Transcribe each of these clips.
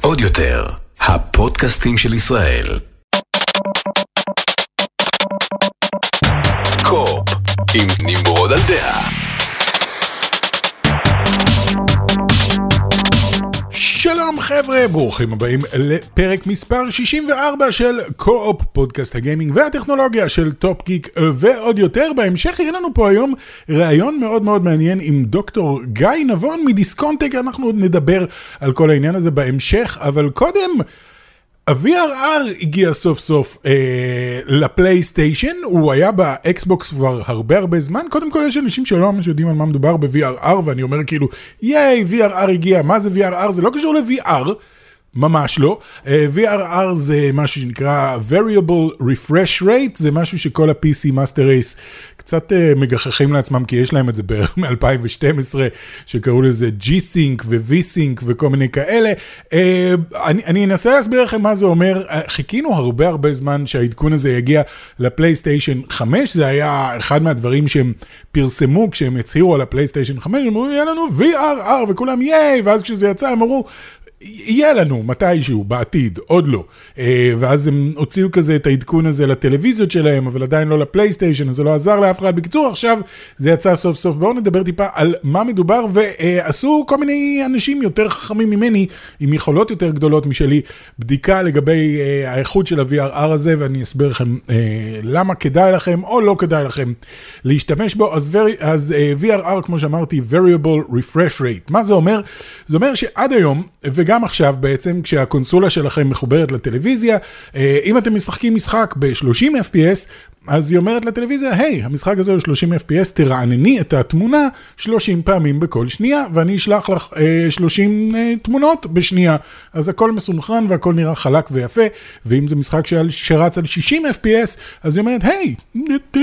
עוד יותר, הפודקאסטים של ישראל. Co-Op, עם נמרוד על דעה. שלום חבר'ה, ברוכים הבאים לפרק מספר 64 של Co-Op, פודקאסט הגיימינג והטכנולוגיה של Top Geek ועוד יותר. בהמשך יהיה לנו פה היום ראיון מאוד מאוד מעניין עם דוקטור גיא נבון מדיסקונטק, אנחנו עוד נדבר על כל העניין הזה בהמשך, אבל קודם... ה-VRR הגיע סוף סוף אה, לפלייסטיישן, הוא היה באקסבוקס כבר הרבה הרבה זמן, קודם כל יש אנשים שלא ממש יודעים על מה מדובר ב-VRR, ואני אומר כאילו, ייי, VRR הגיע, מה זה VRR? זה לא קשור ל-VR. ממש לא. אה, VRR זה משהו שנקרא Variable Refresh Rate, זה משהו שכל ה-PC Master Race קצת אה, מגחכים לעצמם, כי יש להם את זה בערך מ-2012, שקראו לזה G-Sync ו-V-Sync וכל מיני כאלה. Uh, אני, אני אנסה להסביר לכם מה זה אומר. Uh, חיכינו הרבה הרבה זמן שהעדכון הזה יגיע לפלייסטיישן 5, זה היה אחד מהדברים שהם פרסמו כשהם הצהירו על הפלייסטיישן 5, הם אמרו, יהיה לנו VRR, וכולם ייי, ואז כשזה יצא הם אמרו, יהיה לנו מתישהו בעתיד, עוד לא. אה, ואז הם הוציאו כזה את העדכון הזה לטלוויזיות שלהם, אבל עדיין לא לפלייסטיישן, אז זה לא עזר לאף אחד. בקיצור, עכשיו זה יצא סוף סוף. בואו נדבר טיפה על מה מדובר, ועשו כל מיני אנשים יותר חכמים ממני, עם יכולות יותר גדולות משלי, בדיקה לגבי אה, האיכות של ה-VRR הזה, ואני אסביר לכם אה, למה כדאי לכם או לא כדאי לכם להשתמש בו. אז, אז VRR, כמו שאמרתי, Variable Refresh Rate. מה זה אומר? זה אומר שעד היום, וגם... גם עכשיו בעצם, כשהקונסולה שלכם מחוברת לטלוויזיה, אה, אם אתם משחקים משחק ב-30 FPS, אז היא אומרת לטלוויזיה, היי, המשחק הזה הוא 30 FPS, תרענני את התמונה 30 פעמים בכל שנייה, ואני אשלח לך אה, 30 אה, תמונות בשנייה. אז הכל מסונכרן והכל נראה חלק ויפה, ואם זה משחק שרץ על 60 FPS, אז היא אומרת, היי, hey,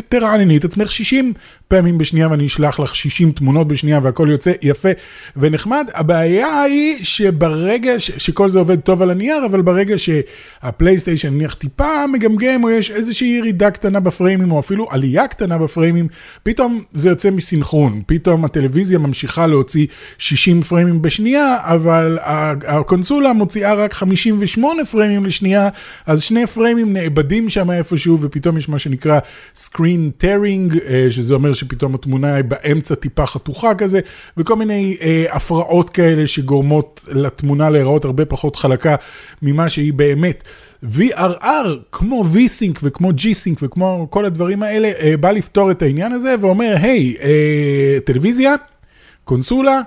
תרענני את עצמך 60 פעמים בשנייה ואני אשלח לך 60 תמונות בשנייה והכל יוצא יפה ונחמד. הבעיה היא שברגע ש... שכל זה עובד טוב על הנייר, אבל ברגע שהפלייסטיישן נניח טיפה מגמגם או יש איזושהי ירידה קטנה בפריימים או אפילו עלייה קטנה בפריימים, פתאום זה יוצא מסינכרון. פתאום הטלוויזיה ממשיכה להוציא 60 פריימים בשנייה, אבל הקונסולה מוציאה רק 58 פריימים לשנייה, אז שני פריימים נאבדים שם איפשהו ופתאום יש מה שנקרא screen tearing, אה, שזה אומר שפתאום התמונה היא באמצע טיפה חתוכה כזה, וכל מיני אה, הפרעות כאלה שגורמות לתמונה להיראות הרבה פחות חלקה ממה שהיא באמת. VRR, כמו V-Sync וכמו G-Sync וכמו כל הדברים האלה, אה, בא לפתור את העניין הזה ואומר, היי, אה, טלוויזיה, קונסולה,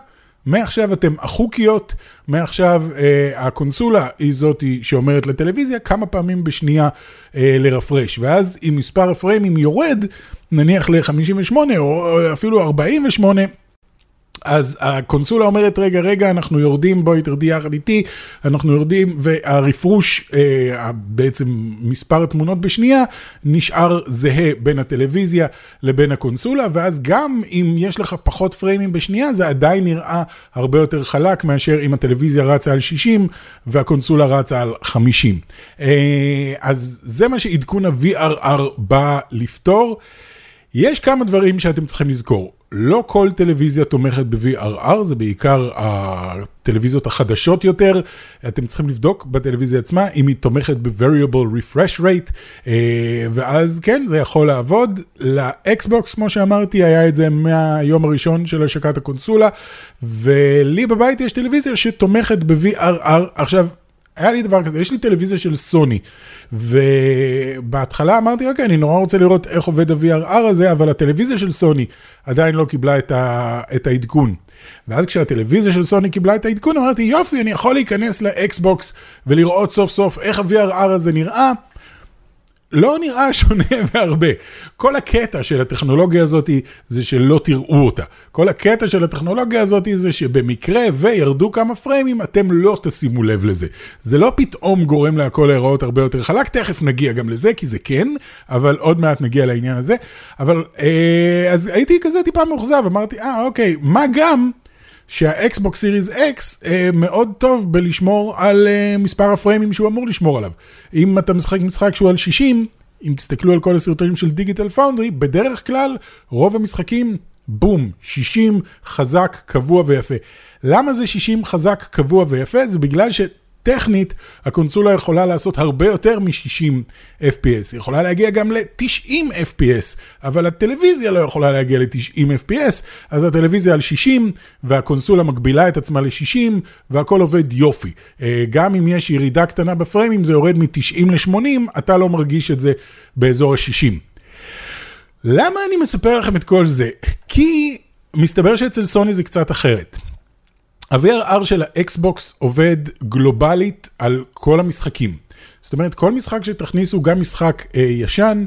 מעכשיו אתם החוקיות, מעכשיו אה, הקונסולה היא זאתי שאומרת לטלוויזיה כמה פעמים בשנייה אה, לרפרש, ואז אם מספר הפריימים יורד, נניח ל-58 או אפילו 48, אז הקונסולה אומרת, רגע, רגע, אנחנו יורדים, בואי תרדי יחד איתי, אנחנו יורדים, והרפרוש, אה, בעצם מספר התמונות בשנייה, נשאר זהה בין הטלוויזיה לבין הקונסולה, ואז גם אם יש לך פחות פריימים בשנייה, זה עדיין נראה הרבה יותר חלק מאשר אם הטלוויזיה רצה על 60 והקונסולה רצה על 50. אה, אז זה מה שעדכון ה-VRR בא לפתור. יש כמה דברים שאתם צריכים לזכור. לא כל טלוויזיה תומכת ב-VRR, זה בעיקר הטלוויזיות החדשות יותר. אתם צריכים לבדוק בטלוויזיה עצמה אם היא תומכת ב-Variable Refresh Rate, אה, ואז כן, זה יכול לעבוד. לאקסבוקס, כמו שאמרתי, היה את זה מהיום הראשון של השקת הקונסולה, ולי בבית יש טלוויזיה שתומכת ב-VRR. עכשיו, היה לי דבר כזה, יש לי טלוויזיה של סוני, ובהתחלה אמרתי, אוקיי, אני נורא רוצה לראות איך עובד ה-VRR הזה, אבל הטלוויזיה של סוני עדיין לא קיבלה את, ה, את העדכון. ואז כשהטלוויזיה של סוני קיבלה את העדכון, אמרתי, יופי, אני יכול להיכנס לאקסבוקס ולראות סוף סוף איך ה-VRR הזה נראה. לא נראה שונה בהרבה. כל הקטע של הטכנולוגיה הזאת זה שלא תראו אותה. כל הקטע של הטכנולוגיה הזאת זה שבמקרה וירדו כמה פריימים, אתם לא תשימו לב לזה. זה לא פתאום גורם להכל להיראות הרבה יותר חלק, תכף נגיע גם לזה, כי זה כן, אבל עוד מעט נגיע לעניין הזה. אבל, אה, אז הייתי כזה טיפה מאוכזב, אמרתי, אה, אוקיי, מה גם... שהאקסבוקס Series X אה, מאוד טוב בלשמור על אה, מספר הפריימים שהוא אמור לשמור עליו. אם אתה משחק משחק שהוא על 60, אם תסתכלו על כל הסרטונים של דיגיטל פאונדרי, בדרך כלל רוב המשחקים בום, 60 חזק, קבוע ויפה. למה זה 60 חזק, קבוע ויפה? זה בגלל ש... טכנית, הקונסולה יכולה לעשות הרבה יותר מ-60 FPS, היא יכולה להגיע גם ל-90 FPS, אבל הטלוויזיה לא יכולה להגיע ל-90 FPS, אז הטלוויזיה על 60, והקונסולה מגבילה את עצמה ל-60, והכל עובד יופי. אה, גם אם יש ירידה קטנה בפריימים, זה יורד מ-90 ל-80, אתה לא מרגיש את זה באזור ה-60. למה אני מספר לכם את כל זה? כי מסתבר שאצל סוני זה קצת אחרת. ה-VRR של האקסבוקס עובד גלובלית על כל המשחקים. זאת אומרת, כל משחק שתכניסו, גם משחק אה, ישן,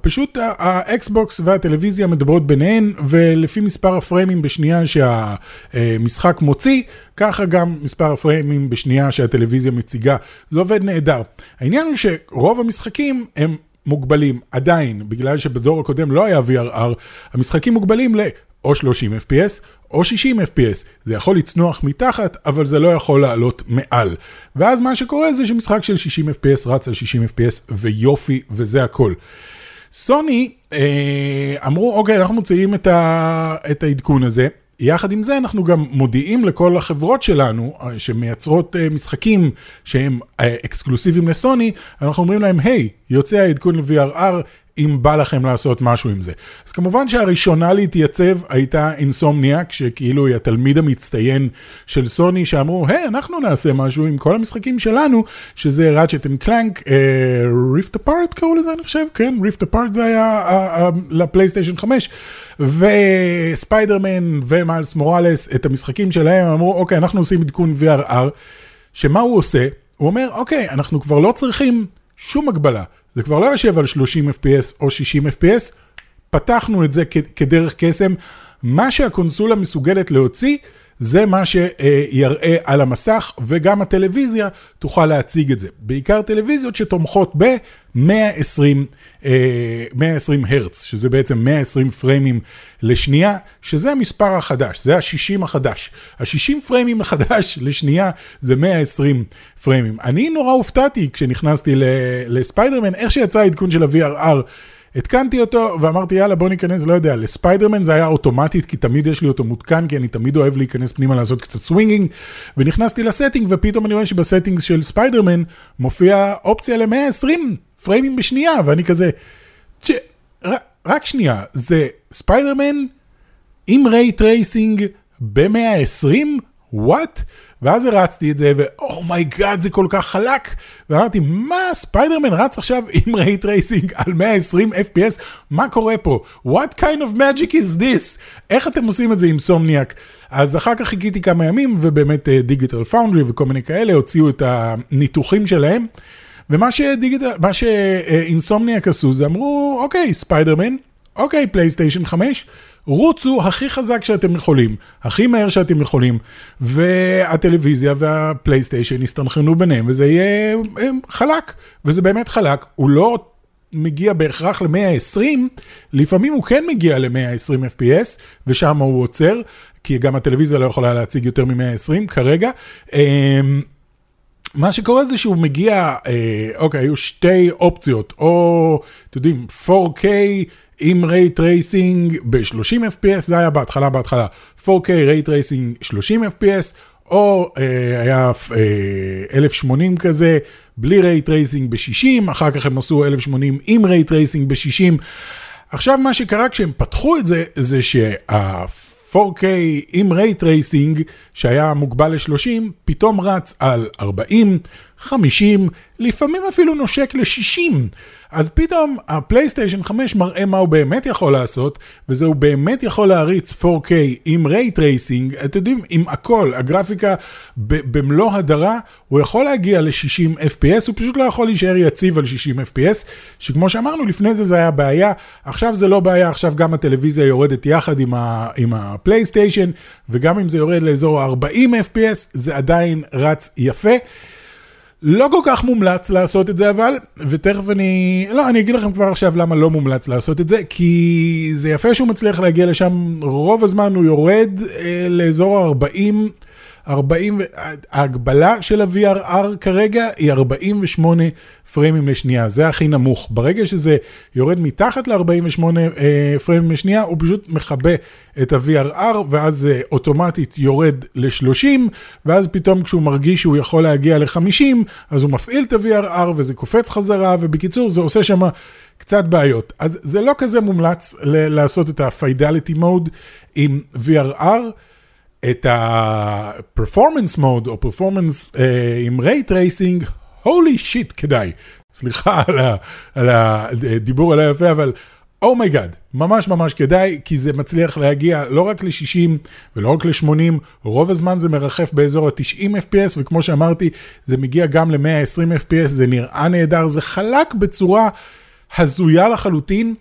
פשוט האקסבוקס והטלוויזיה מדברות ביניהן, ולפי מספר הפריימים בשנייה שהמשחק מוציא, ככה גם מספר הפריימים בשנייה שהטלוויזיה מציגה. זה עובד נהדר. העניין הוא שרוב המשחקים הם מוגבלים, עדיין, בגלל שבדור הקודם לא היה VRR, המשחקים מוגבלים ל... או 30 FPS או 60 FPS. זה יכול לצנוח מתחת, אבל זה לא יכול לעלות מעל. ואז מה שקורה זה שמשחק של 60 FPS רץ על 60 FPS ויופי, וזה הכל. סוני אה, אמרו, אוקיי, אנחנו מוציאים את, ה, את העדכון הזה. יחד עם זה אנחנו גם מודיעים לכל החברות שלנו אה, שמייצרות אה, משחקים שהם אה, אקסקלוסיביים לסוני, אנחנו אומרים להם, היי, hey, יוצא העדכון ל-VRR, אם בא לכם לעשות משהו עם זה. אז כמובן שהראשונה להתייצב הייתה אינסומניאק, שכאילו היא התלמיד המצטיין של סוני, שאמרו, היי, אנחנו נעשה משהו עם כל המשחקים שלנו, שזה ראצ'ט אנד קלנק, ריפט אפארט קראו לזה, אני חושב, כן, ריפט אפארט זה היה uh, uh, לפלייסטיישן 5, וספיידרמן ומיילס מוראלס, את המשחקים שלהם, אמרו, אוקיי, אנחנו עושים עדכון VRR, שמה הוא עושה? הוא אומר, אוקיי, אנחנו כבר לא צריכים שום הגבלה. זה כבר לא יושב על 30 FPS או 60 FPS, פתחנו את זה כדרך קסם. מה שהקונסולה מסוגלת להוציא, זה מה שיראה על המסך, וגם הטלוויזיה תוכל להציג את זה. בעיקר טלוויזיות שתומכות ב-120 120 אה, הרץ, שזה בעצם 120 פריימים לשנייה, שזה המספר החדש, זה ה-60 החדש. ה-60 פריימים החדש לשנייה זה 120 פריימים. אני נורא הופתעתי כשנכנסתי לספיידרמן, איך שיצא העדכון של ה-VRR. התקנתי אותו ואמרתי יאללה בוא ניכנס, לא יודע, לספיידרמן זה היה אוטומטית כי תמיד יש לי אותו מותקן כי אני תמיד אוהב להיכנס פנימה לעשות קצת swinging ונכנסתי ל setting ופתאום אני רואה שב setting של ספיידרמן מופיע אופציה ל-120 פריימים בשנייה ואני כזה, ש... רק שנייה, זה ספיידרמן עם ray tracing ב-120? what? ואז הרצתי את זה, ו oh my god, זה כל כך חלק. ואמרתי, מה, ספיידרמן רץ עכשיו עם ray tracing על 120 FPS? מה קורה פה? What kind of magic is this? איך אתם עושים את זה אינסומניאק? אז אחר כך חיכיתי כמה ימים, ובאמת דיגיטל פאונדרי וכל מיני כאלה הוציאו את הניתוחים שלהם. ומה שדיגיטל, מה שאינסומניאק עשו זה אמרו, אוקיי, ספיידרמן, אוקיי, פלייסטיישן 5, רוצו הכי חזק שאתם יכולים, הכי מהר שאתם יכולים, והטלוויזיה והפלייסטיישן יסתנכרנו ביניהם, וזה יהיה חלק, וזה באמת חלק, הוא לא מגיע בהכרח ל-120, לפעמים הוא כן מגיע ל-120 FPS, ושם הוא עוצר, כי גם הטלוויזיה לא יכולה להציג יותר מ-120 כרגע. אמ, מה שקורה זה שהוא מגיע, אה, אוקיי, היו שתי אופציות, או, אתם יודעים, 4K עם רייט רייסינג ב-30 FPS, זה היה בהתחלה, בהתחלה, 4K ray tracing 30 FPS, או אה, היה אה, 1080 כזה, בלי ray tracing ב-60, אחר כך הם עשו 1080 עם ray tracing ב-60. עכשיו מה שקרה כשהם פתחו את זה, זה שה... 4K עם ray tracing שהיה מוגבל ל-30, פתאום רץ על 40, 50, לפעמים אפילו נושק ל-60. אז פתאום הפלייסטיישן 5 מראה מה הוא באמת יכול לעשות, וזה הוא באמת יכול להריץ 4K עם ray tracing, אתם יודעים, עם הכל, הגרפיקה במלוא הדרה, הוא יכול להגיע ל-60 FPS, הוא פשוט לא יכול להישאר יציב על 60 FPS, שכמו שאמרנו, לפני זה זה היה בעיה, עכשיו זה לא בעיה, עכשיו גם הטלוויזיה יורדת יחד עם, ה- עם הפלייסטיישן, וגם אם זה יורד לאזור ה-40 FPS, זה עדיין רץ יפה. לא כל כך מומלץ לעשות את זה אבל, ותכף אני, לא, אני אגיד לכם כבר עכשיו למה לא מומלץ לעשות את זה, כי זה יפה שהוא מצליח להגיע לשם, רוב הזמן הוא יורד אה, לאזור ה-40, 40, ההגבלה של ה-VRR כרגע היא 48 פריימים לשנייה, זה הכי נמוך. ברגע שזה יורד מתחת ל-48 אה, פריימים לשנייה, הוא פשוט מכבה את ה-VRR, ואז זה אוטומטית יורד ל-30, ואז פתאום כשהוא מרגיש שהוא יכול להגיע ל-50, אז הוא מפעיל את ה-VRR וזה קופץ חזרה, ובקיצור, זה עושה שם קצת בעיות. אז זה לא כזה מומלץ לעשות את ה-Fidelity Mode עם VRR. את ה-performance mode או performance אה, עם ray tracing, holy shit כדאי. סליחה על, ה, על הדיבור על היפה, אבל oh my god, ממש ממש כדאי, כי זה מצליח להגיע לא רק ל-60 ולא רק ל-80, רוב הזמן זה מרחף באזור ה-90 FPS, וכמו שאמרתי, זה מגיע גם ל-120 FPS, זה נראה נהדר, זה חלק בצורה הזויה לחלוטין.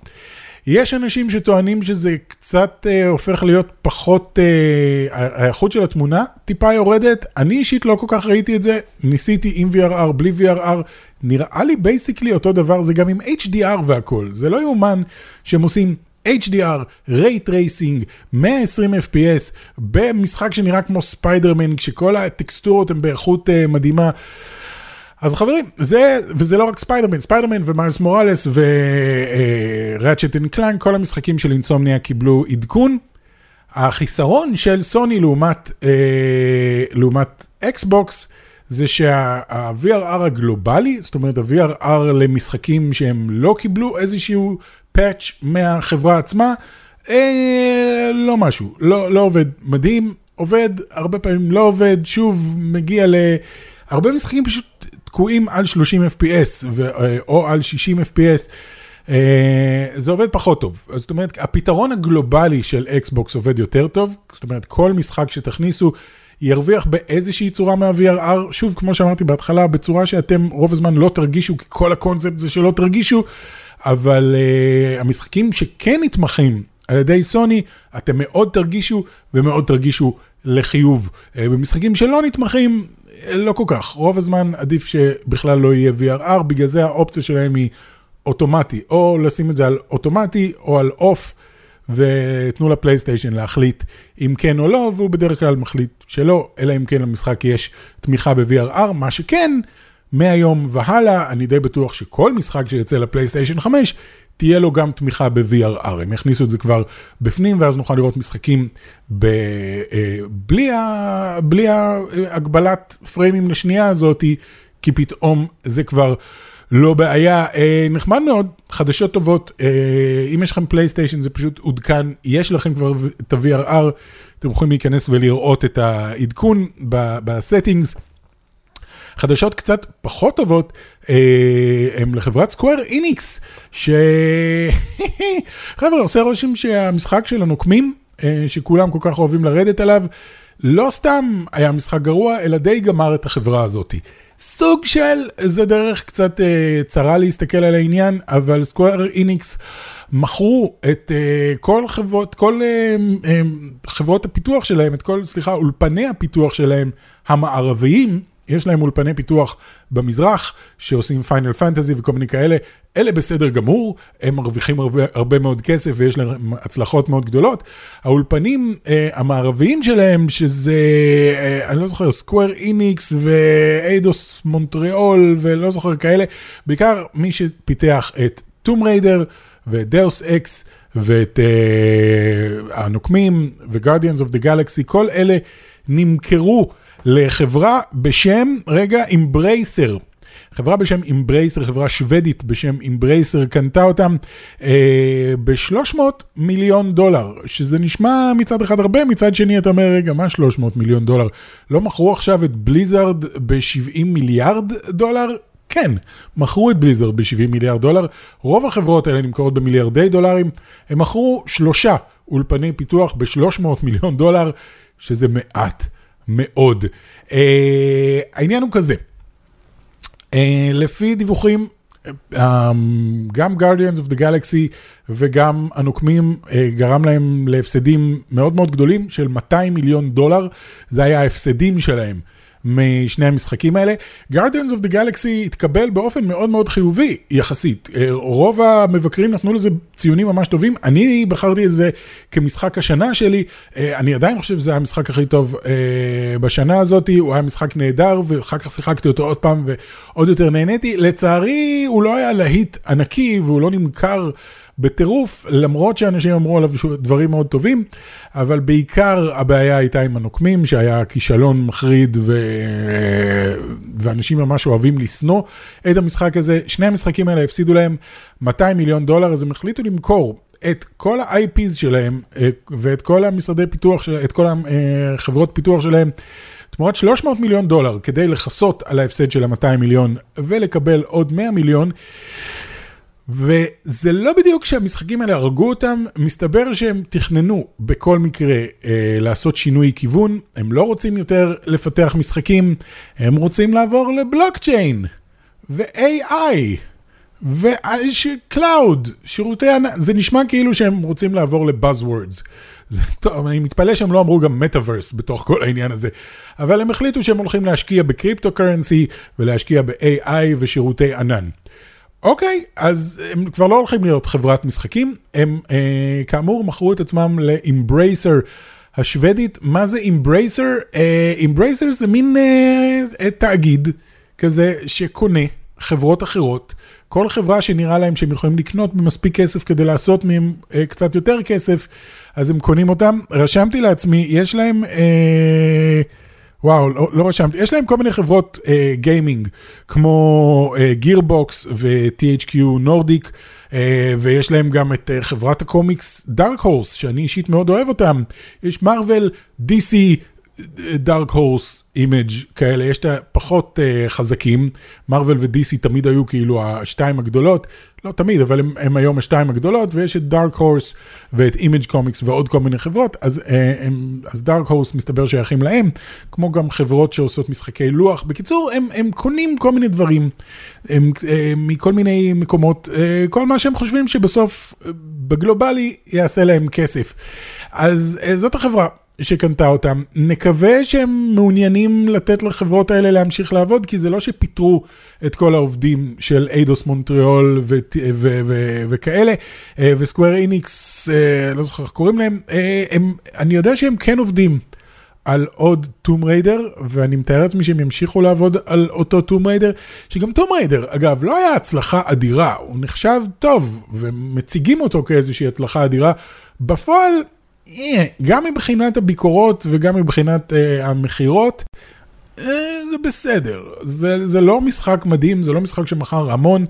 יש אנשים שטוענים שזה קצת אה, הופך להיות פחות, אה, האיכות של התמונה טיפה יורדת, אני אישית לא כל כך ראיתי את זה, ניסיתי עם VRR, בלי VRR, נראה לי basically אותו דבר, זה גם עם HDR והכל, זה לא יאומן שהם עושים HDR, Ray Tracing, 120 FPS, במשחק שנראה כמו ספיידרמן, כשכל הטקסטורות הן באיכות אה, מדהימה. אז חברים, זה, וזה לא רק ספיידרמן, ספיידרמן ומיילס מוראלס וראצ'ט אנד קלנק, כל המשחקים של אינסומניאק קיבלו עדכון. החיסרון של סוני לעומת, אה, לעומת אקסבוקס, זה שה-VRR הגלובלי, זאת אומרת ה-VRR למשחקים שהם לא קיבלו איזשהו patch מהחברה עצמה, אה, לא משהו, לא, לא עובד מדהים, עובד, הרבה פעמים לא עובד, שוב, מגיע ל... הרבה משחקים פשוט תקועים על 30 FPS ו, או על 60 FPS. אה, זה עובד פחות טוב. זאת אומרת, הפתרון הגלובלי של אקסבוקס עובד יותר טוב, זאת אומרת, כל משחק שתכניסו ירוויח באיזושהי צורה מה-VRR, שוב, כמו שאמרתי בהתחלה, בצורה שאתם רוב הזמן לא תרגישו, כי כל הקונספט זה שלא תרגישו, אבל uh, המשחקים שכן נתמכים על ידי סוני, אתם מאוד תרגישו ומאוד תרגישו לחיוב. Uh, במשחקים שלא נתמכים, לא כל כך, רוב הזמן עדיף שבכלל לא יהיה VRR, בגלל זה האופציה שלהם היא אוטומטי, או לשים את זה על אוטומטי או על אוף, ותנו לפלייסטיישן להחליט אם כן או לא, והוא בדרך כלל מחליט שלא, אלא אם כן למשחק יש תמיכה ב-VRR, מה שכן, מהיום והלאה, אני די בטוח שכל משחק שיוצא לפלייסטיישן 5, תהיה לו גם תמיכה ב-VRR, הם יכניסו את זה כבר בפנים, ואז נוכל לראות משחקים ב, אה, בלי, ה, בלי הגבלת פריימים לשנייה הזאת, כי פתאום זה כבר לא בעיה. אה, נחמד מאוד, חדשות טובות, אה, אם יש לכם פלייסטיישן זה פשוט עודכן, יש לכם כבר את ה-VRR, אתם יכולים להיכנס ולראות את העדכון ב settings. חדשות קצת פחות טובות הם לחברת סקוויר איניקס, שחבר'ה עושה רושם שהמשחק של הנוקמים, אה, שכולם כל כך אוהבים לרדת עליו, לא סתם היה משחק גרוע, אלא די גמר את החברה הזאתי. סוג של, זה דרך קצת אה, צרה להסתכל על העניין, אבל סקוויר איניקס מכרו את אה, כל חברות, כל אה, אה, חברות הפיתוח שלהם, את כל, סליחה, אולפני הפיתוח שלהם המערביים, יש להם אולפני פיתוח במזרח, שעושים פיינל פנטזי וכל מיני כאלה, אלה בסדר גמור, הם מרוויחים הרבה, הרבה מאוד כסף ויש להם הצלחות מאוד גדולות. האולפנים אה, המערביים שלהם, שזה, אה, אני לא זוכר, סקוואר איניקס ואיידוס מונטריאול ולא זוכר כאלה, בעיקר מי שפיתח את טומב ריידר ודאוס אקס ואת אה, הנוקמים וגרדיאנס אוף דה גלקסי, כל אלה נמכרו. לחברה בשם, רגע, אמברייסר. חברה בשם אמברייסר, חברה שוודית בשם אמברייסר, קנתה אותם אה, ב-300 מיליון דולר, שזה נשמע מצד אחד הרבה, מצד שני אתה אומר, רגע, מה 300 מיליון דולר? לא מכרו עכשיו את בליזארד ב-70 מיליארד דולר? כן, מכרו את בליזארד ב-70 מיליארד דולר, רוב החברות האלה נמכרות במיליארדי דולרים, הם מכרו שלושה אולפני פיתוח ב-300 מיליון דולר, שזה מעט. מאוד. Uh, העניין הוא כזה, uh, לפי דיווחים, uh, גם Guardians of the Galaxy וגם הנוקמים uh, גרם להם להפסדים מאוד מאוד גדולים של 200 מיליון דולר, זה היה ההפסדים שלהם משני המשחקים האלה. Guardians of the Galaxy התקבל באופן מאוד מאוד חיובי יחסית. אה, רוב המבקרים נתנו לזה ציונים ממש טובים, אני בחרתי את זה כמשחק השנה שלי, אה, אני עדיין חושב שזה המשחק הכי טוב אה, בשנה הזאת, הוא היה משחק נהדר ואחר כך שיחקתי אותו עוד פעם ועוד יותר נהניתי. לצערי הוא לא היה להיט ענקי והוא לא נמכר. בטירוף, למרות שאנשים אמרו עליו דברים מאוד טובים, אבל בעיקר הבעיה הייתה עם הנוקמים, שהיה כישלון מחריד, ו... ואנשים ממש אוהבים לשנוא את המשחק הזה. שני המשחקים האלה הפסידו להם 200 מיליון דולר, אז הם החליטו למכור את כל ה-IPs שלהם אה, ואת כל המשרדי פיתוח, את כל החברות פיתוח שלהם. תמורת 300 מיליון דולר כדי לכסות על ההפסד של ה-200 מיליון ולקבל עוד 100 מיליון. וזה לא בדיוק שהמשחקים האלה הרגו אותם, מסתבר שהם תכננו בכל מקרה אה, לעשות שינוי כיוון, הם לא רוצים יותר לפתח משחקים, הם רוצים לעבור לבלוקצ'יין ו-AI ו-Cloud, שירותי ענן, זה נשמע כאילו שהם רוצים לעבור לבאזוורדס. טוב, אני מתפלא שהם לא אמרו גם מטאוורס בתוך כל העניין הזה, אבל הם החליטו שהם הולכים להשקיע בקריפטו קרנסי ולהשקיע ב-AI ושירותי ענן. אוקיי, אז הם כבר לא הולכים להיות חברת משחקים, הם אה, כאמור מכרו את עצמם לאמברייסר השוודית. מה זה Embracer? Embracer אה, זה מין אה, תאגיד כזה שקונה חברות אחרות. כל חברה שנראה להם שהם יכולים לקנות במספיק כסף כדי לעשות מהם אה, קצת יותר כסף, אז הם קונים אותם. רשמתי לעצמי, יש להם... אה, וואו, לא, לא רשמתי, יש להם כל מיני חברות אה, גיימינג, כמו Gearbox אה, ו-THQ Nordic, אה, ויש להם גם את אה, חברת הקומיקס Dark Horse, שאני אישית מאוד אוהב אותם. יש Marvel, DC, Dark Horse Image כאלה, יש את הפחות אה, חזקים, Marvel ו DC תמיד היו כאילו השתיים הגדולות, לא תמיד, אבל הם, הם היום השתיים הגדולות, ויש את Dark Horse ואת Image Comics ועוד כל מיני חברות, אז, אה, הם, אז Dark Horse מסתבר שייכים להם, כמו גם חברות שעושות משחקי לוח. בקיצור, הם, הם קונים כל מיני דברים הם, אה, מכל מיני מקומות, אה, כל מה שהם חושבים שבסוף אה, בגלובלי יעשה להם כסף. אז אה, זאת החברה. שקנתה אותם. נקווה שהם מעוניינים לתת לחברות האלה להמשיך לעבוד, כי זה לא שפיטרו את כל העובדים של Eidos Montreal וכאלה, אה, ו Square Enix, אה, לא זוכר איך קוראים להם, אה, הם, אני יודע שהם כן עובדים. על עוד Tomb Raider, ואני מתאר לעצמי שהם ימשיכו לעבוד על אותו Tomb Raider, שגם Tomb Raider, אגב, לא היה הצלחה אדירה, הוא נחשב טוב, ומציגים אותו כאיזושהי הצלחה אדירה. בפועל, גם מבחינת הביקורות וגם מבחינת אה, המכירות, אה, זה בסדר. זה, זה לא משחק מדהים, זה לא משחק שמכר המון.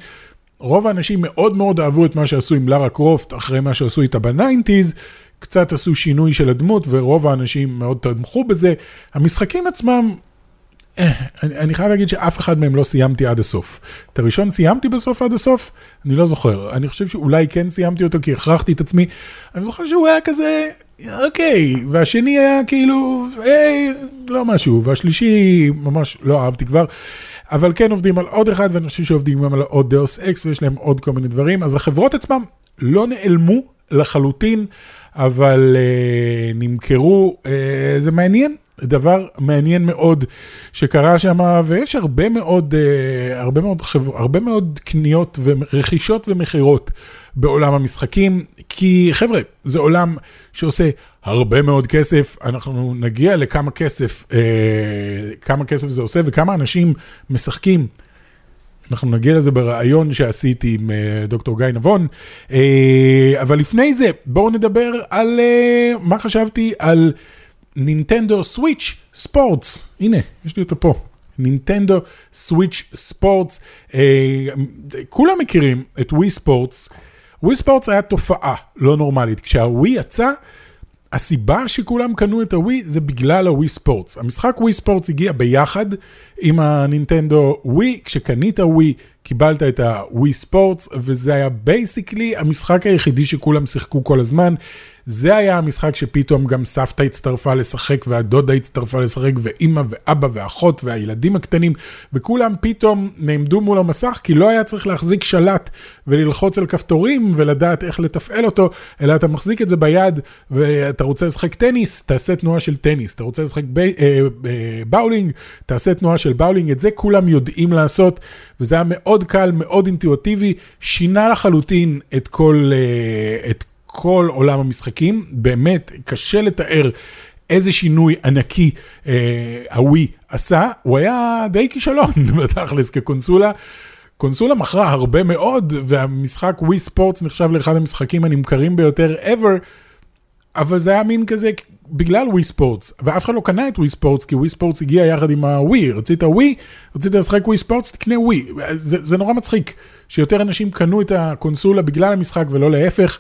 רוב האנשים מאוד מאוד אהבו את מה שעשו עם Lara Croft אחרי מה שעשו איתה ב nineties. קצת עשו שינוי של הדמות ורוב האנשים מאוד תמכו בזה. המשחקים עצמם אה, אני, אני חייב להגיד שאף אחד מהם לא סיימתי עד הסוף. את הראשון סיימתי בסוף עד הסוף? אני לא זוכר. אני חושב שאולי כן סיימתי אותו כי הכרחתי את עצמי. אני זוכר שהוא היה כזה, אוקיי, והשני היה כאילו, היי, לא משהו, והשלישי ממש לא אהבתי כבר. אבל כן עובדים על עוד אחד, ואני חושב שעובדים גם על עוד דאוס אקס, ויש להם עוד כל מיני דברים. אז החברות עצמם לא נעלמו לחלוטין, אבל uh, נמכרו, uh, זה מעניין, דבר מעניין מאוד שקרה שם, ויש הרבה מאוד, אה, הרבה מאוד, הרבה מאוד קניות ורכישות ומכירות בעולם המשחקים, כי חבר'ה, זה עולם שעושה הרבה מאוד כסף, אנחנו נגיע לכמה כסף, אה, כמה כסף זה עושה וכמה אנשים משחקים. אנחנו נגיע לזה בריאיון שעשיתי עם אה, דוקטור גיא נבון, אבל לפני זה בואו נדבר על מה חשבתי על נינטנדו סוויץ' ספורטס, הנה, יש לי אותו פה. Nintendo Switch Sports, אה, כולם מכירים את Wii Sports. Wii Sports היה תופעה לא נורמלית. כשהווי יצא, הסיבה שכולם קנו את ה Wii זה בגלל ה Wii Sports. המשחק Wii Sports הגיע ביחד עם ה Nintendo Wii, כשקנית Wii קיבלת את ה Wii Sports, וזה היה basically המשחק היחידי שכולם שיחקו כל הזמן. זה היה המשחק שפתאום גם סבתא הצטרפה לשחק, והדודה הצטרפה לשחק, ואימא ואבא ואחות והילדים הקטנים, וכולם פתאום נעמדו מול המסך, כי לא היה צריך להחזיק שלט וללחוץ על כפתורים ולדעת איך לתפעל אותו, אלא אתה מחזיק את זה ביד, ואתה רוצה לשחק טניס, תעשה תנועה של טניס, אתה רוצה לשחק ב, אה, אה, באולינג, תעשה תנועה של באולינג, את זה כולם יודעים לעשות, וזה היה מאוד קל, מאוד אינטואטיבי, שינה לחלוטין את כל, אה, את כל עולם המשחקים, באמת קשה לתאר איזה שינוי ענקי אה, הווי עשה, הוא היה די כישלון בתכלס כקונסולה. קונסולה מכרה הרבה מאוד, והמשחק ווי ספורטס נחשב לאחד המשחקים הנמכרים ביותר ever, אבל זה היה מין כזה בגלל ווי ספורטס, ואף אחד לא קנה את ווי ספורטס, כי ווי ספורטס הגיע יחד עם הווי, רצית ווי, רצית לשחק ווי ספורטס, תקנה ווי. זה, זה נורא מצחיק שיותר אנשים קנו את הקונסולה בגלל המשחק ולא להפך.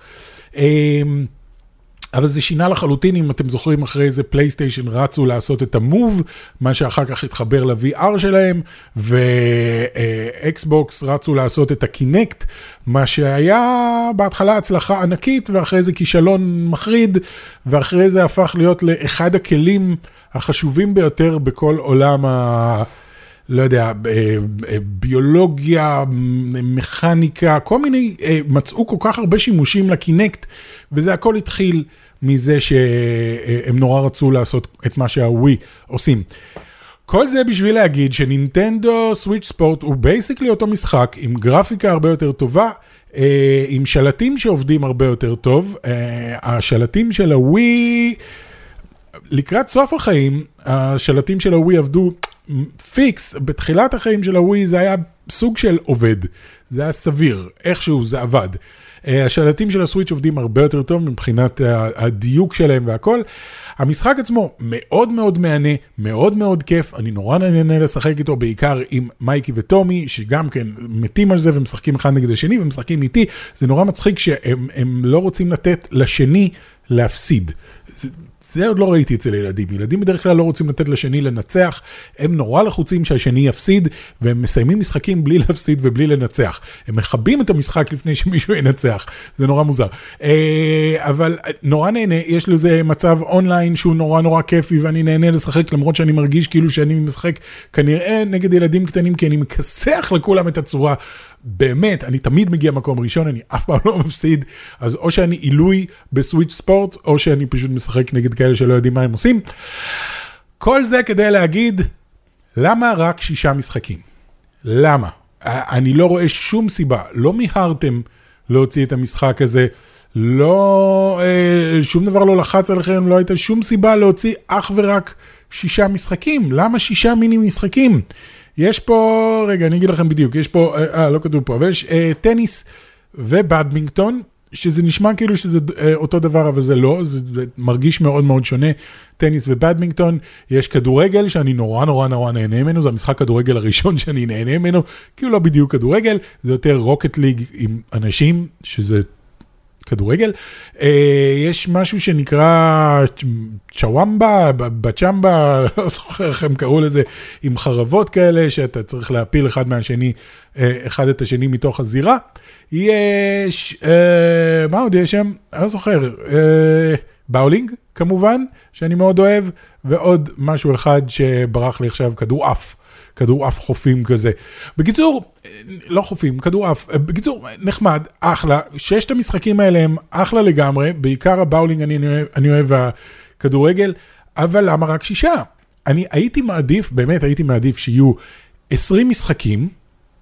אמ, אבל זה שינה לחלוטין, אם אתם זוכרים, אחרי איזה פלייסטיישן רצו לעשות את המוב, מה שאחר כך התחבר ל-VR שלהם, ואקסבוקס רצו לעשות את הקינקט, מה שהיה בהתחלה הצלחה ענקית, ואחרי זה כישלון מחריד, ואחרי זה הפך להיות לאחד הכלים החשובים ביותר בכל עולם ה... לא יודע, אה, אה, ביולוגיה, מכניקה, כל מיני, אה, מצאו כל כך הרבה שימושים ל Kinect, וזה הכל התחיל מזה שהם נורא רצו לעשות את מה שהווי עושים. כל זה בשביל להגיד ש Nintendo Switch Sport הוא basically אותו משחק עם גרפיקה הרבה יותר טובה, עם שלטים שעובדים הרבה יותר טוב. השלטים של הווי, לקראת סוף החיים, השלטים של הווי עבדו פיקס, בתחילת החיים של הווי זה היה סוג של עובד, זה היה סביר, איכשהו זה עבד. אה, השלטים של הסוויץ' עובדים הרבה יותר טוב מבחינת הדיוק שלהם והכל. המשחק עצמו מאוד מאוד מהנה, מאוד מאוד כיף, אני נורא נהנה לשחק איתו, בעיקר עם מייקי וטומי, שגם כן מתים על זה ומשחקים אחד נגד השני ומשחקים איתי, זה נורא מצחיק שהם לא רוצים לתת לשני להפסיד. זה עוד לא ראיתי אצל ילדים. ילדים בדרך כלל לא רוצים לתת לשני לנצח, הם נורא לחוצים שהשני יפסיד, והם מסיימים משחקים בלי להפסיד ובלי לנצח. הם מכבים את המשחק לפני שמישהו ינצח, זה נורא מוזר. אה, אבל נורא נהנה, יש לזה מצב אונליין שהוא נורא נורא כיפי, ואני נהנה לשחק, למרות שאני מרגיש כאילו שאני משחק כנראה נגד ילדים קטנים, כי אני מכסח לכולם את הצורה. באמת, אני תמיד מגיע מקום ראשון, אני אף פעם לא מפסיד, אז או שאני עילוי בסוויץ' ספורט, או שאני פשוט משחק נגד כאלה שלא יודעים מה הם עושים. כל זה כדי להגיד, למה רק שישה משחקים? למה? אני לא רואה שום סיבה, לא מיהרתם להוציא את המשחק הזה, לא, אה, שום דבר לא לחץ עליכם, לא הייתה שום סיבה להוציא אך ורק שישה משחקים. למה שישה מיני משחקים? יש פה, רגע, אני אגיד לכם בדיוק, יש פה, אה, אה לא כתוב פה, אבל יש אה, טניס ובדמינגטון, שזה נשמע כאילו שזה אה, אותו דבר, אבל זה לא, זה, זה מרגיש מאוד מאוד שונה. טניס ובדמינגטון, יש כדורגל שאני נורא נורא נורא נהנה ממנו, זה המשחק כדורגל הראשון שאני נהנה ממנו, הוא לא בדיוק כדורגל, זה יותר רוקט ליג עם אנשים, שזה כדורגל. אה, יש משהו שנקרא צ'וואמבה, בצ'מבה, לא זוכר איך הם קראו לזה, עם חרבות כאלה, שאתה צריך להפיל אחד מהשני, אה, אחד את השני מתוך הזירה. יש, אה, מה עוד יש שם? אני לא זוכר. באולינג, כמובן, שאני מאוד אוהב, ועוד משהו אחד שברח לי עכשיו, כדור עף. כדור עף חופים כזה. בקיצור, לא חופים, כדור עף. בקיצור, נחמד, אחלה. ששת המשחקים האלה הם אחלה לגמרי, בעיקר הבאולינג אני, אני אוהב הכדורגל, אבל למה רק שישה? אני הייתי מעדיף, באמת הייתי מעדיף שיהיו 20 משחקים,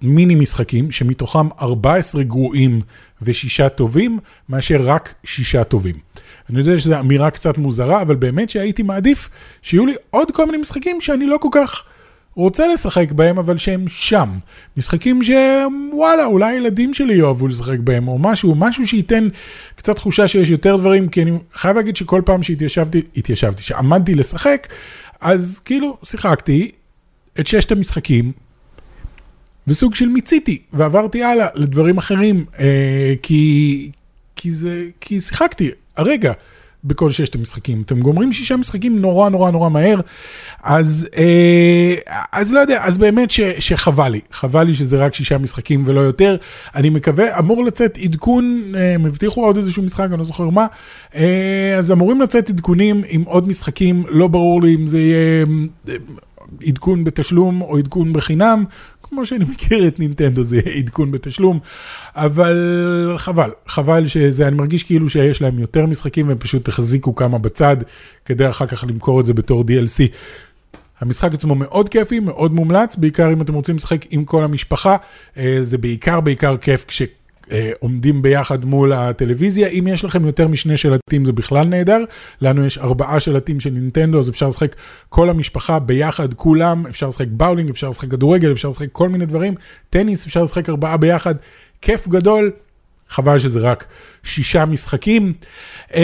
מיני משחקים, שמתוכם 14 גרועים ושישה טובים, מאשר רק שישה טובים. אני יודע שזו אמירה קצת מוזרה, אבל באמת שהייתי מעדיף שיהיו לי עוד כל מיני משחקים שאני לא כל כך... רוצה לשחק בהם, אבל שהם שם. משחקים שוואלה, אולי הילדים שלי יאהבו לשחק בהם, או משהו, משהו שייתן קצת תחושה שיש יותר דברים, כי אני חייב להגיד שכל פעם שהתיישבתי, התיישבתי, שעמדתי לשחק, אז כאילו שיחקתי את ששת המשחקים, וסוג של מיציתי, ועברתי הלאה לדברים אחרים, אה, כי, כי זה, כי שיחקתי, הרגע. בכל ששת המשחקים. אתם גומרים שישה משחקים נורא נורא נורא מהר, אז, אה, אז לא יודע, אז באמת ש, שחבל לי, חבל לי שזה רק שישה משחקים ולא יותר. אני מקווה, אמור לצאת עדכון, אה, הם הבטיחו עוד איזשהו משחק, אני לא זוכר מה, אה, אז אמורים לצאת עדכונים עם עוד משחקים, לא ברור לי אם זה יהיה אה, עדכון בתשלום או עדכון בחינם. כמו שאני מכיר את נינטנדו זה עדכון בתשלום, אבל חבל, חבל שזה, אני מרגיש כאילו שיש להם יותר משחקים והם פשוט החזיקו כמה בצד, כדי אחר כך למכור את זה בתור DLC. המשחק עצמו מאוד כיפי, מאוד מומלץ, בעיקר אם אתם רוצים לשחק עם כל המשפחה, אה, זה בעיקר בעיקר כיף כש... אה, עומדים ביחד מול הטלוויזיה. אם יש לכם יותר משני שלטים זה בכלל נהדר. לנו יש ארבעה שלטים של נינטנדו, אז אפשר לשחק כל המשפחה ביחד, כולם, אפשר לשחק באולינג, אפשר לשחק כדורגל, אפשר לשחק כל מיני דברים. טניס, אפשר לשחק ארבעה ביחד. כיף גדול. חבל שזה רק שישה משחקים. Uh,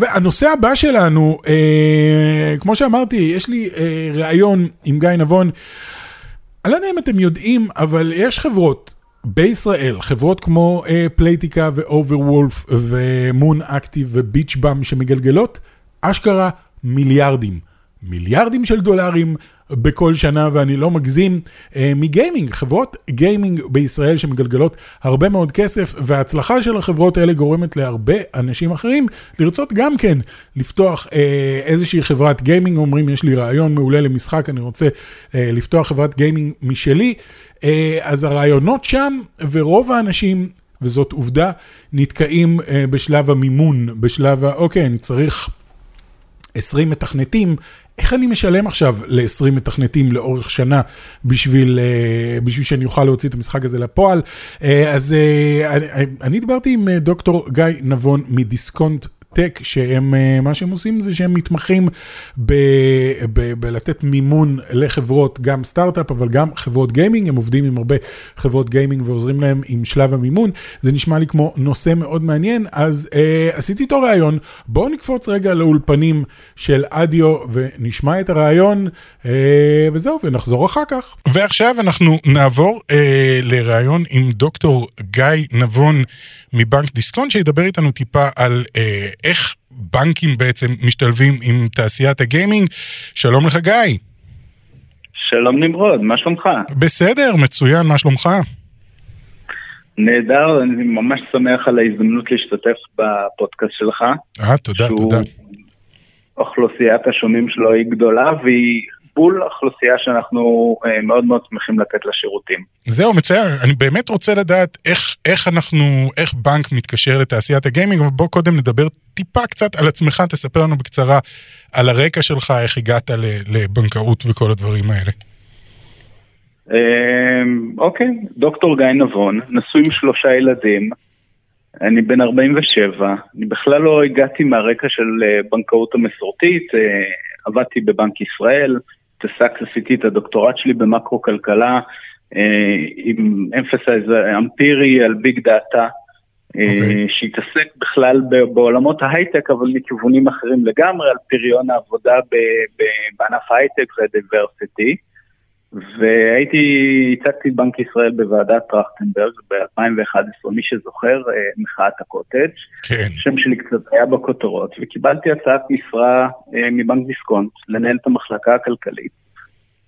והנושא הבא שלנו, uh, כמו שאמרתי, יש לי uh, ראיון עם גיא נבון. אני לא יודע אם אתם יודעים, אבל יש חברות בישראל, חברות כמו Playtika ו Overwolf ו Moon Active ו Beach Bum שמגלגלות אשכרה מיליארדים. מיליארדים של דולרים בכל שנה, ואני לא מגזים, אה, מגיימינג, חברות גיימינג בישראל שמגלגלות הרבה מאוד כסף, וההצלחה של החברות האלה גורמת להרבה אנשים אחרים לרצות גם כן לפתוח אה, איזושהי חברת גיימינג, אומרים יש לי רעיון מעולה למשחק, אני רוצה אה, לפתוח חברת גיימינג משלי, אז הרעיונות שם, ורוב האנשים וזאת עובדה, נתקעים בשלב המימון, בשלב ה... אוקיי, אני צריך 20 מתכנתים, איך אני משלם עכשיו ל-20 מתכנתים לאורך שנה בשביל, אה, בשביל שאני אוכל להוציא את המשחק הזה לפועל? אה, אז אה, אני, אני דיברתי עם דוקטור גיא נבון מדיסקונט טק, שהם, אה, מה שהם עושים זה שהם מתמחים בלתת מימון לחברות, גם סטארט-אפ, אבל גם חברות גיימינג, הם עובדים עם הרבה חברות גיימינג ועוזרים להם עם שלב המימון. זה נשמע לי כמו נושא מאוד מעניין, אז אה, עשיתי איתו ראיון, בואו נקפוץ רגע לאולפנים של אדיו ונשמע את הראיון, אה, וזהו, ונחזור אחר כך. ועכשיו אנחנו נעבור אה, לראיון עם דוקטור גיא נבון. מבנק דיסקונט שידבר איתנו טיפה על אה, איך בנקים בעצם משתלבים עם תעשיית הגיימינג. שלום לך גיא. שלום נמרוד, מה שלומך? בסדר, מצוין, מה שלומך? נהדר, אני ממש שמח על ההזדמנות להשתתף בפודקאסט שלך. אה, תודה, תודה. אוכלוסיית השומעים שלו היא גדולה והיא בול אוכלוסייה שאנחנו אה, מאוד מאוד שמחים לתת לה שירותים. זהו, מצער, אני באמת רוצה לדעת איך, איך אנחנו, איך בנק מתקשר לתעשיית הגיימינג, אבל בוא קודם נדבר טיפה קצת על עצמך, תספר לנו בקצרה על הרקע שלך, איך הגעת לבנקאות וכל הדברים האלה. אמ, אוקיי, דוקטור גיא נבון, נשוי עם שלושה ילדים, אני בן 47, אני בכלל לא הגעתי מהרקע של אה, בנקאות המסורתית, אה, עבדתי בבנק ישראל, התעסק, עשיתי את הדוקטורט שלי במקרו-כלכלה, אה, עם אמפסייז אמפירי על ביג דאטה, okay. אוקיי. שהתעסק בכלל בעולמות ההייטק, אבל מכיוונים אחרים לגמרי, על פריון העבודה בענף ההייטק וה diversity. והייתי, הצגתי את בנק ישראל בוועדת טרכטנברג ב-2011, מי שזוכר, אה, מחאת הקוטג', כן. שם שלי קצת היה בכותרות, וקיבלתי הצעת משרה אה, מבנק דיסקונט לנהל את המחלקה הכלכלית.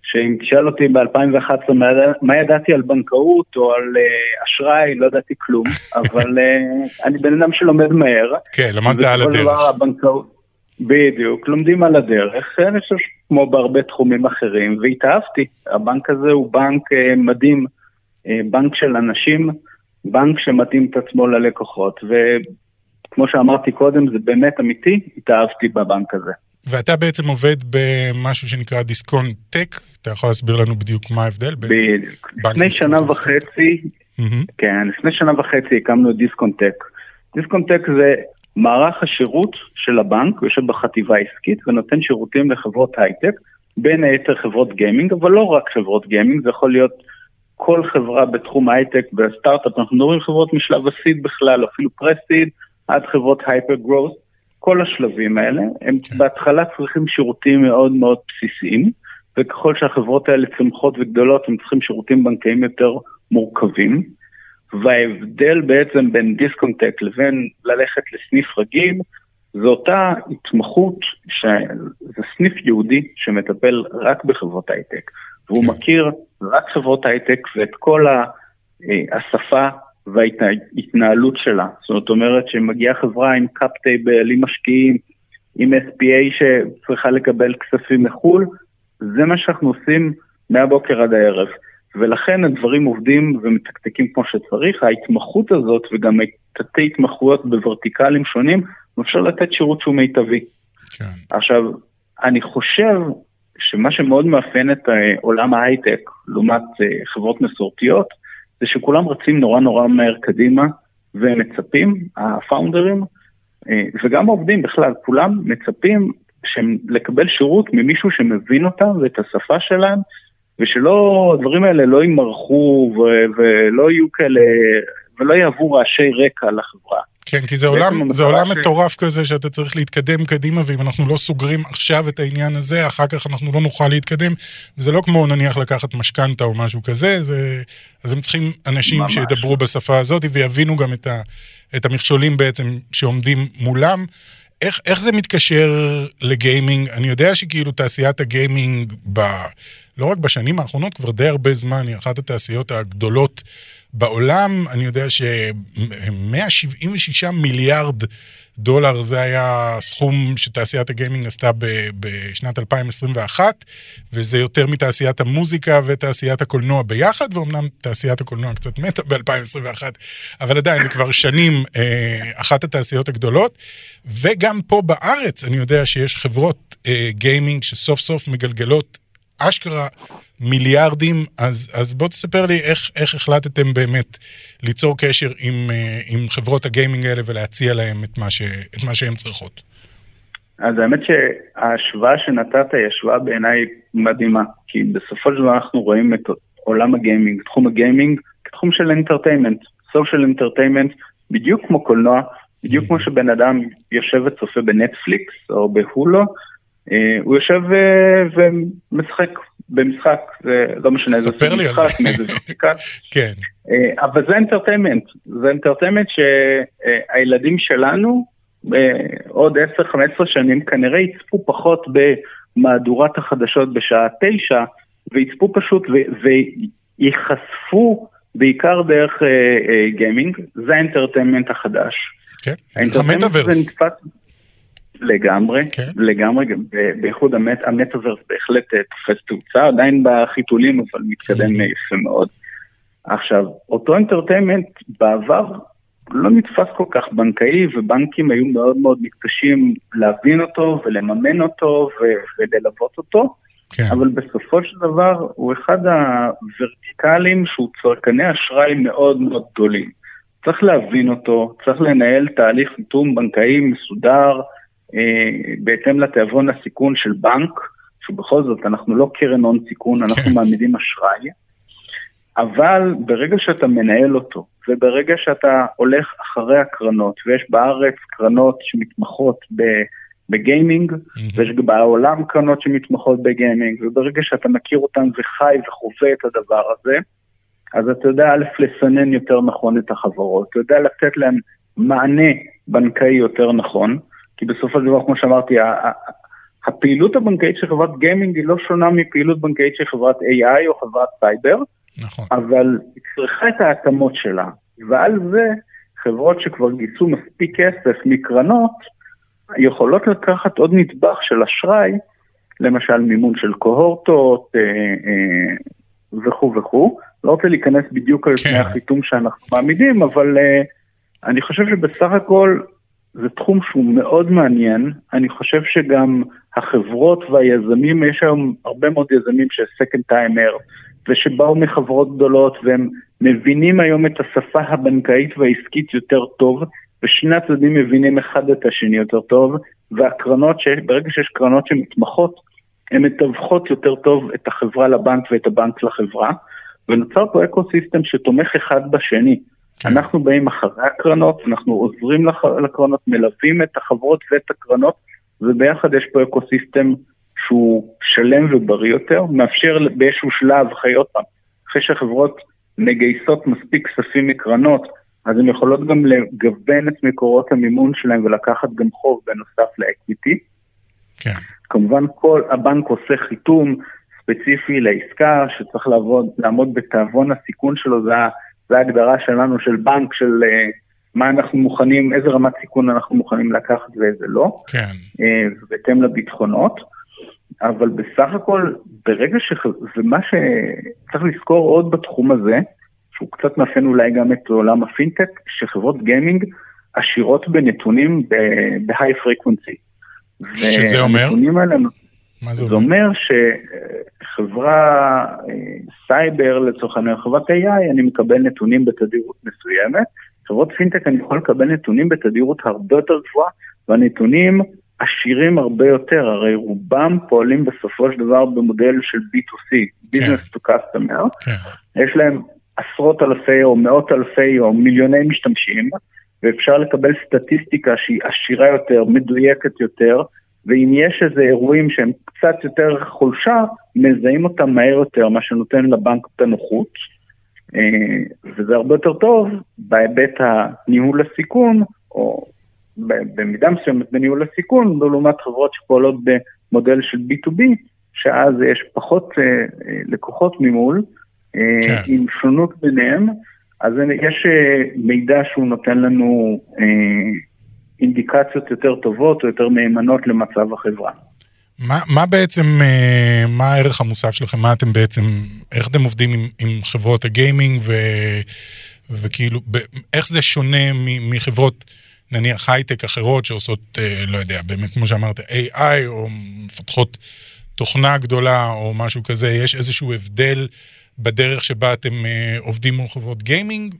שאם תשאל אותי ב-2011 מה, מה ידעתי על בנקאות או על uh, אשראי, לא ידעתי כלום, אבל uh, אני בן אדם שלומד מהר. כן, למדת על הדרך. הבנקאות, בדיוק, לומדים על הדרך, אני חושב כמו בהרבה תחומים אחרים, והתאהבתי. הבנק הזה הוא בנק uh, מדהים, uh, בנק של אנשים, בנק שמתאים את עצמו ללקוחות, וכמו שאמרתי קודם, זה באמת אמיתי, התאהבתי בבנק הזה. ואתה בעצם עובד במשהו שנקרא דיסקונט טק, אתה יכול להסביר לנו בדיוק מה ההבדל? בדיוק. לפני שנה וחצי, כן, לפני שנה וחצי הקמנו את דיסקונט Tech. דיסקונט Tech זה מערך השירות של הבנק, הוא יושב בחטיבה העסקית ונותן שירותים לחברות הייטק, בין היתר חברות גיימינג, אבל לא רק חברות גיימינג, זה יכול להיות כל חברה בתחום הייטק וסטארט-אפ, אנחנו מדברים חברות משלב ה seed בכלל, אפילו pre-seed, עד חברות hyper growth. כל השלבים האלה, הם כן. בהתחלה צריכים שירותים מאוד מאוד בסיסיים, וככל שהחברות האלה צומחות וגדולות, הם צריכים שירותים בנקאיים יותר מורכבים. וההבדל בעצם בין דיסקונטק לבין ללכת לסניף רגיל, זו אותה התמחות, שזה סניף ייעודי שמטפל רק בחברות הייטק, והוא כן. מכיר רק חברות הייטק ואת כל השפה וההתנהלות שלה. זאת אומרת שמגיעה חברה עם קאפ טייבל, עם משקיעים, עם SPA שצריכה לקבל כספים מחו"ל, זה מה שאנחנו עושים מהבוקר עד הערב. ולכן הדברים עובדים ומתקתקים כמו שצריך, ההתמחות הזאת וגם תתי התמחויות בוורטיקלים שונים, אפשר לתת שירות שהוא מיטבי. כן. עכשיו, אני חושב שמה שמאוד מאפיין את אה, עולם ההייטק, לעומת אה, חברות מסורתיות, זה שכולם רצים נורא נורא מהר קדימה והם מצפים, הפאונדרים, אה, וגם העובדים בכלל, כולם מצפים לקבל שירות ממישהו שמבין אותם ואת השפה שלהם, ושלא, הדברים האלה לא יימרחו ולא יהיו כאלה, ולא יהוו רעשי רקע לחברה. כן, כי זה עולם, זה עולם ש... מטורף כזה שאתה צריך להתקדם קדימה, ואם אנחנו לא סוגרים עכשיו את העניין הזה, אחר כך אנחנו לא נוכל להתקדם. זה לא כמו נניח לקחת משכנתה או משהו כזה, זה... אז הם צריכים אנשים ממש. שידברו בשפה הזאת ויבינו גם את, ה... את המכשולים בעצם שעומדים מולם. איך, איך זה מתקשר לגיימינג? אני יודע שכאילו תעשיית הגיימינג, ב... לא רק בשנים האחרונות, כבר די הרבה זמן, היא אחת התעשיות הגדולות. בעולם, אני יודע ש-176 מיליארד דולר זה היה סכום שתעשיית הגיימינג עשתה בשנת 2021, וזה יותר מתעשיית המוזיקה ותעשיית הקולנוע ביחד, ואומנם תעשיית הקולנוע קצת מתה ב-2021, אבל עדיין זה כבר שנים אה, אחת התעשיות הגדולות. וגם פה בארץ אני יודע שיש חברות אה, גיימינג שסוף סוף מגלגלות אשכרה מיליארדים, אז, אז בוא תספר לי איך, איך החלטתם באמת ליצור קשר עם, אה, עם חברות הגיימינג האלה ולהציע להם את מה, ש, את מה שהן צריכות. אז האמת שההשוואה שנתת היא השוואה בעיניי מדהימה, כי בסופו של דבר אנחנו רואים את עולם הגיימינג, תחום הגיימינג, כתחום של entertainment, social entertainment, בדיוק כמו קולנוע, בדיוק כמו שבן אדם יושב וצופה בנטפליקס או בהולו, אה, הוא יושב אה, ומשחק במשחק, זה לא משנה איזה משחק, מאיזה משחק. כן. אה, אבל זה entertainment, זה entertainment שהילדים שלנו עוד 10-15 שנים כנראה יצפו פחות במהדורת החדשות בשעה 9, ויצפו פשוט וייחשפו בעיקר דרך גיימינג, זה ה entertainment החדש. כן, המטאוורס. לגמרי, כן. לגמרי, בייחוד המט, המטאוורס בהחלט אה, תופס תאוצה, עדיין בחיתולים, אבל מתקדם mm-hmm. יפה מאוד. עכשיו, אותו entertainment בעבר לא נתפס כל כך בנקאי, ובנקים היו מאוד מאוד מתקשים להבין אותו ולממן אותו וללוות אותו, כן. אבל בסופו של דבר הוא אחד הוורטיקלים שהוא צרכני אשראי מאוד מאוד גדולים. צריך להבין אותו, צריך לנהל תהליך חיתום בנקאי מסודר, בהתאם לתיאבון הסיכון של בנק, שבכל זאת אנחנו לא קרן הון סיכון, אנחנו כן. מעמידים אשראי, אבל ברגע שאתה מנהל אותו, וברגע שאתה הולך אחרי הקרנות, ויש בארץ קרנות שמתמחות בגיימינג, mm-hmm. ויש בעולם קרנות שמתמחות בגיימינג, וברגע שאתה מכיר אותן וחי וחווה את הדבר הזה, אז אתה יודע א', לסנן יותר נכון את החברות, אתה יודע לתת להן מענה בנקאי יותר נכון, כי בסופו של דבר, כמו שאמרתי, הפעילות הבנקאית של חברת גיימינג היא לא שונה מפעילות בנקאית של חברת AI או חברת סייבר, נכון. אבל היא צריכה את ההתאמות שלה, ועל זה חברות שכבר גייסו מספיק כסף מקרנות, יכולות לקחת עוד נדבך של אשראי, למשל מימון של קוהורטות אה, אה, וכו' וכו'. לא רוצה להיכנס בדיוק על כן. החיתום שאנחנו מעמידים, אבל אה, אני חושב שבסך הכל זה תחום שהוא מאוד מעניין, אני חושב שגם החברות והיזמים, יש היום הרבה מאוד יזמים של second timer, ושבאו מחברות גדולות והם מבינים היום את השפה הבנקאית והעסקית יותר טוב, ושני הצדדים מבינים אחד את השני יותר טוב, והקרנות, ברגע שיש קרנות שמתמחות, הן מתווכות יותר טוב את החברה לבנק ואת הבנק לחברה, ונוצר פה ecosystem שתומך אחד בשני. כן. אנחנו באים אחרי הקרנות, אנחנו עוזרים לקרנות, מלווים את החברות ואת הקרנות, וביחד יש פה ecosystem שהוא שלם ובריא יותר, מאפשר באיזשהו שלב, אחרי עוד פעם, אחרי שהחברות מגייסות מספיק כספים מקרנות, אז הן יכולות גם לגוון את מקורות המימון שלהן ולקחת גם חוב בנוסף לאקוויטי. כן. כמובן כל הבנק עושה חיתום ספציפי לעסקה שצריך לעבוד, לעמוד בתיאבון הסיכון שלו, זה, זה ההגדרה שלנו של בנק, של uh, מה אנחנו מוכנים, איזה רמת סיכון אנחנו מוכנים לקחת ואיזה לא, כן. uh, בהתאם לביטחונות. אבל בסך הכל, ברגע ש... ומה שצריך לזכור עוד בתחום הזה, שהוא קצת מאפיין אולי גם את עולם הפינטק, שחברות גיימינג עשירות בנתונים ב-high frequency. שזה אומר? האלה, מה זה אומר? זה אומר שחברה אה, סייבר לצורך העניין, חברת AI, אני מקבל נתונים בתדירות מסוימת. חברות פינטק אני יכול לקבל נתונים בתדירות הרבה יותר גבוהה, והנתונים עשירים הרבה יותר, הרי רובם פועלים בסופו של דבר במודל של B2C, Business to Customer. כן. יש להם עשרות אלפי או מאות אלפי או מיליוני משתמשים, ואפשר לקבל סטטיסטיקה שהיא עשירה יותר, מדויקת יותר, ואם יש איזה אירועים שהם קצת יותר חולשה, מזהים אותם מהר יותר, מה שנותן לבנק את הנוחות. אה, וזה הרבה יותר טוב בהיבט הניהול הסיכון, או במידה מסוימת בניהול הסיכון, לעומת חברות שפועלות במודל של B2B, שאז יש פחות אה, אה, לקוחות ממול, כן. עם שונות ביניהם, אז יש מידע שהוא נותן לנו אינדיקציות יותר טובות או יותר מהימנות למצב החברה. מה, מה בעצם, אה, מה הערך המוסף שלכם? מה אתם בעצם, איך אתם עובדים עם, עם חברות הגיימינג ו, וכאילו, ב, איך זה שונה מ, מחברות, נניח הייטק אחרות שעושות, אה, לא יודע, באמת כמו שאמרת, AI או מפתחות תוכנה גדולה או משהו כזה, יש איזשהו הבדל בדרך שבה אתם אה, עובדים מול חברות גיימינג?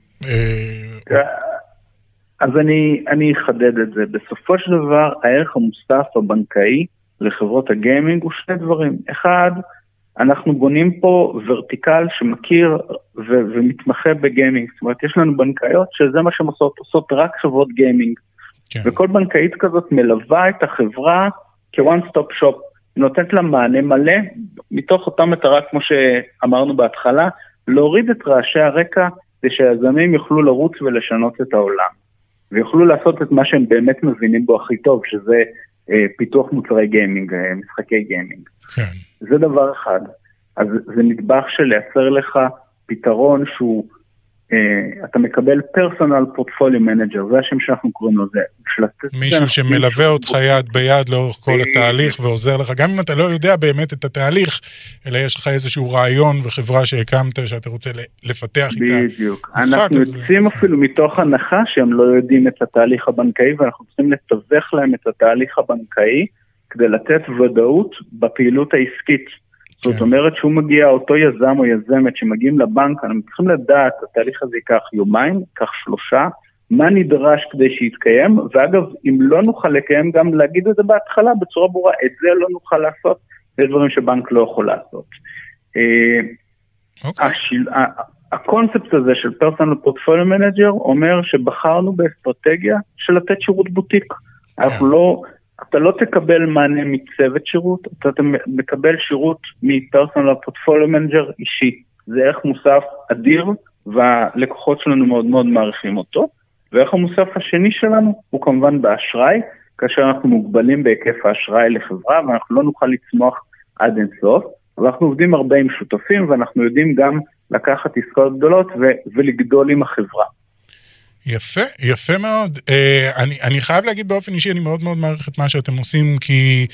אז אני, אני אחדד את זה. בסופו של דבר, הערך המוסף הבנקאי לחברות הגיימינג הוא שני דברים. אחד, אנחנו בונים פה ורטיקל שמכיר ו- ומתמחה בגיימינג. זאת אומרת, יש לנו בנקאיות שזה מה שהן עושות, עושות רק חברות גיימינג. כן. וכל בנקאית כזאת מלווה את החברה כ-one stop shop. נותנת לה מענה מלא, מתוך אותה מטרה, כמו שאמרנו בהתחלה, להוריד את רעשי הרקע כדי שהיזמים יוכלו לרוץ ולשנות את העולם. ויוכלו לעשות את מה שהם באמת מבינים בו הכי טוב, שזה אה, פיתוח מוצרי גיימינג, אה, משחקי גיימינג. כן. זה דבר אחד. אז זה נדבך של לייצר לך פתרון שהוא אתה מקבל personal portfolio manager, זה השם שאנחנו קוראים לו, זה מישהו שמלווה אותך יד ביד לאורך כל התהליך ועוזר לך, גם אם אתה לא יודע באמת את התהליך, אלא יש לך איזשהו רעיון וחברה שהקמת שאתה רוצה לפתח איתה. בדיוק. אנחנו יוצאים אפילו מתוך הנחה שהם לא יודעים את התהליך הבנקאי, ואנחנו צריכים לתווך להם את התהליך הבנקאי כדי לתת ודאות בפעילות העסקית. זאת כן. אומרת שהוא מגיע, אותו יזם או יזמת שמגיעים לבנק, אנחנו צריכים לדעת, התהליך הזה ייקח יומיים, ייקח שלושה, מה נדרש כדי שיתקיים, ואגב, אם לא נוכל לקיים, גם להגיד את זה בהתחלה בצורה ברורה, את זה לא נוכל לעשות, יש דברים שבנק לא יכול לעשות. Okay. אה, אוקיי. הקונספט הזה של personal portfolio manager אומר שבחרנו באסטרטגיה של לתת שירות בוטיק. Yeah. אנחנו כן. לא... אתה לא תקבל מענה מצוות שירות, אתה מקבל שירות מ personal portfolio manager אישי. זה ערך מוסף אדיר, והלקוחות שלנו מאוד מאוד מעריכים אותו. וערך המוסף השני שלנו הוא כמובן באשראי, כאשר אנחנו מוגבלים בהיקף האשראי לחברה ואנחנו לא נוכל לצמוח עד אינסוף. אבל אנחנו עובדים הרבה עם שותפים ואנחנו יודעים גם לקחת עסקאות גדולות ו- ולגדול עם החברה. יפה, יפה מאוד. Uh, אני, אני חייב להגיד באופן אישי, אני מאוד מאוד מעריך את מה שאתם עושים, כי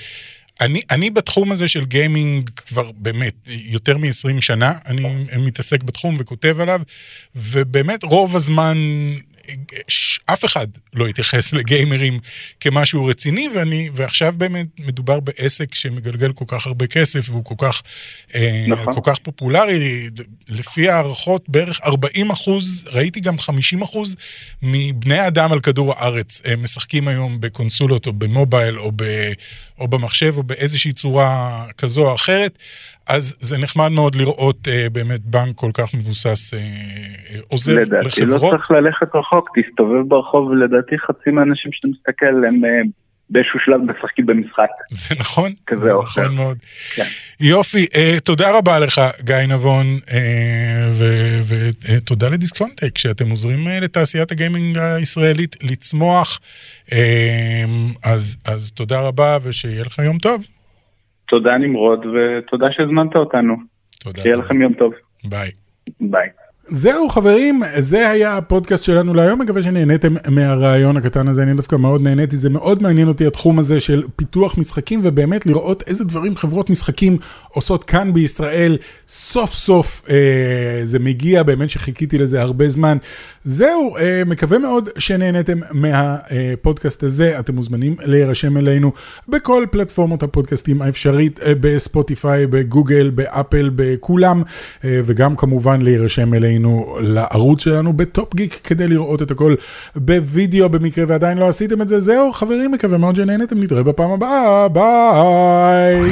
אני, אני בתחום הזה של גיימינג כבר באמת יותר מ-20 שנה, אני מתעסק בתחום וכותב עליו, ובאמת רוב הזמן אף אחד לא התייחס לגיימרים כמשהו רציני, ואני, ועכשיו באמת מדובר בעסק שמגלגל כל כך הרבה כסף והוא כל כך, אה, נכון. כל כך פופולרי. לפי הערכות, בערך 40 אחוז, ראיתי גם 50 אחוז מבני אדם על כדור הארץ משחקים היום בקונסולות או במובייל או, ב, או במחשב או באיזושהי צורה כזו או אחרת. אז זה נחמד מאוד לראות אה, באמת בנק כל כך מבוסס אה, אה עוזר לדעתי לחברות. לדעתי לא צריך ללכת רחוק, תסתובב ברחוב ולדעתי חצי מהאנשים שאתה מסתכל הם אה, באיזשהו שלב משחקים במשחק. זה נכון, כזה זה או נכון אחר. מאוד. כן. יופי, אה, תודה רבה לך, גיא נבון, ותודה לדיסקונטק, שאתם עוזרים אה, לתעשיית הגיימינג הישראלית לצמוח. אה, אז, אז תודה רבה, ושיהיה לך יום טוב. תודה נמרוד, ותודה שהזמנת אותנו. תודה. שיהיה. לכם יום טוב. ביי. ביי. זהו חברים, זה היה הפודקאסט שלנו להיום, מקווה שנהניתם מהרעיון הקטן הזה, אני דווקא מאוד נהניתי, זה מאוד מעניין אותי התחום הזה של פיתוח משחקים, ובאמת לראות איזה דברים חברות משחקים עושות כאן בישראל, סוף סוף אה, זה מגיע, באמת שחיכיתי לזה הרבה זמן. זהו, אה, מקווה מאוד שנהניתם מהפודקאסט הזה, אתם מוזמנים להירשם אלינו בכל פלטפורמות הפודקאסטים האפשרית, אה, בספוטיפיי, בגוגל, באפל, בכולם, אה, וגם כמובן להירשם אלינו לערוץ שלנו בטופ גיק כדי לראות את הכל בווידאו במקרה ועדיין לא עשיתם את זה. זהו חברים, מקווה מאוד שנהנתם, נתראה בפעם הבאה, ביי.